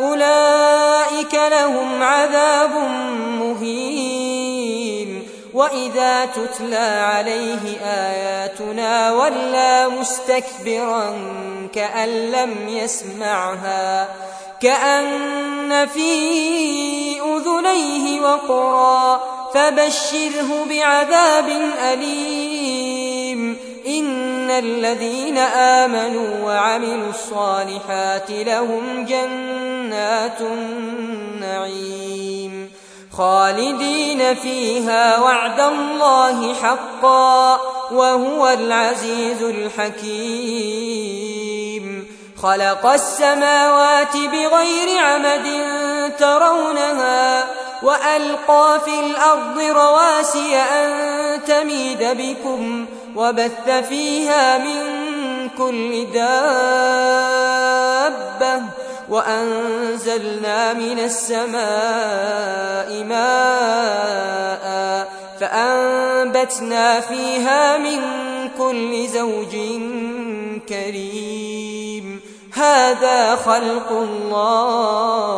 أولئك لهم عذاب مهين. وإذا تتلى عليه آياتنا ولى مستكبرا كأن لم يسمعها كأن في أذنيه وقرا فبشره بعذاب أليم. إن الذين آمنوا وعملوا الصالحات لهم جنات النعيم خالدين فيها وعد الله حقا وهو العزيز الحكيم خلق السماوات بغير عمد ترونها وألقى في الأرض رواسي أن تميد بكم وبث فيها من كل دابة وأنزلنا من السماء ماء فأنبتنا فيها من كل زوج كريم. هذا خلق الله.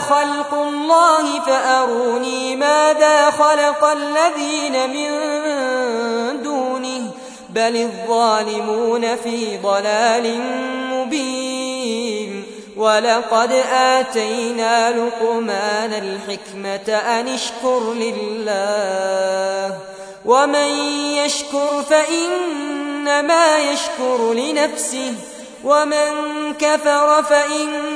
خلق الله فأروني ماذا خلق الذين من دونه بل الظالمون في ضلال مبين ولقد آتينا لقمان الحكمة أن اشكر لله ومن يشكر فإنما يشكر لنفسه ومن كفر فإن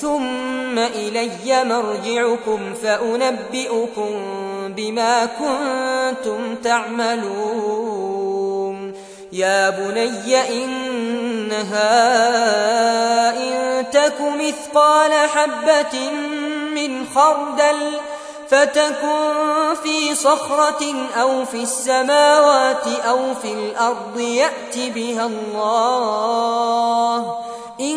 ثم إلي مرجعكم فأنبئكم بما كنتم تعملون. يا بني إنها إن تك مثقال حبة من خردل فتكن في صخرة أو في السماوات أو في الأرض يأت بها الله. إن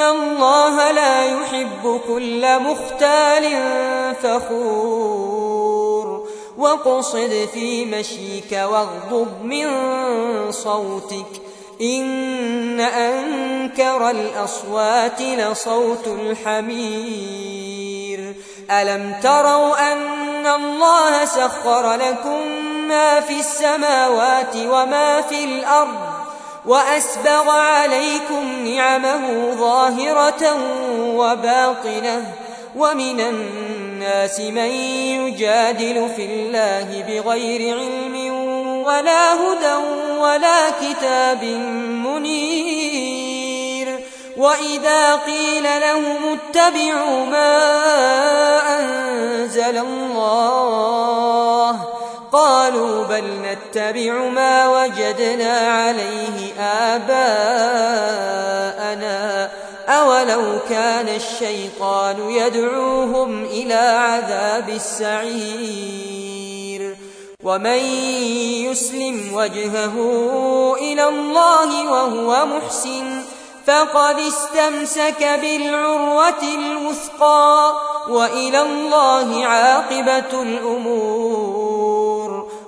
الله لا يحب كل مختال فخور وقصد في مشيك واغضب من صوتك إن أنكر الأصوات لصوت الحمير ألم تروا أن الله سخر لكم ما في السماوات وما في الأرض وأسبغ عليكم نعمه ظاهرة وباطنة ومن الناس من يجادل في الله بغير علم ولا هدى ولا كتاب منير وإذا قيل لهم اتبعوا ما أنزل الله قالوا بل نتبع ما وجدنا عليه آباءنا. أولو كان الشيطان يدعوهم إلى عذاب السعير. ومن يسلم وجهه إلى الله وهو محسن فقد استمسك بالعروة الوثقى. وإلى الله عاقبة الأمور.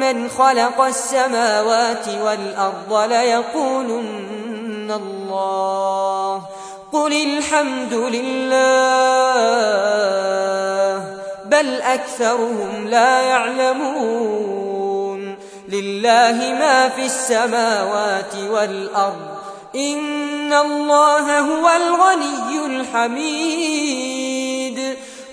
من خلق السماوات والأرض ليقولن الله. قل الحمد لله بل أكثرهم لا يعلمون. لله ما في السماوات والأرض إن الله هو الغني الحميد.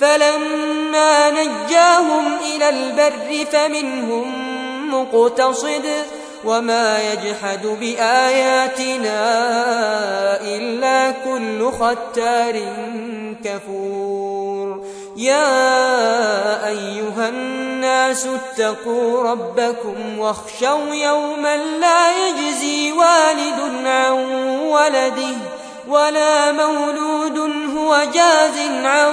فلما نجاهم إلى البر فمنهم مقتصد وما يجحد بآياتنا إلا كل ختار كفور. يا أيها الناس اتقوا ربكم واخشوا يوما لا يجزي والد عن ولده ولا مولود هو جاز عن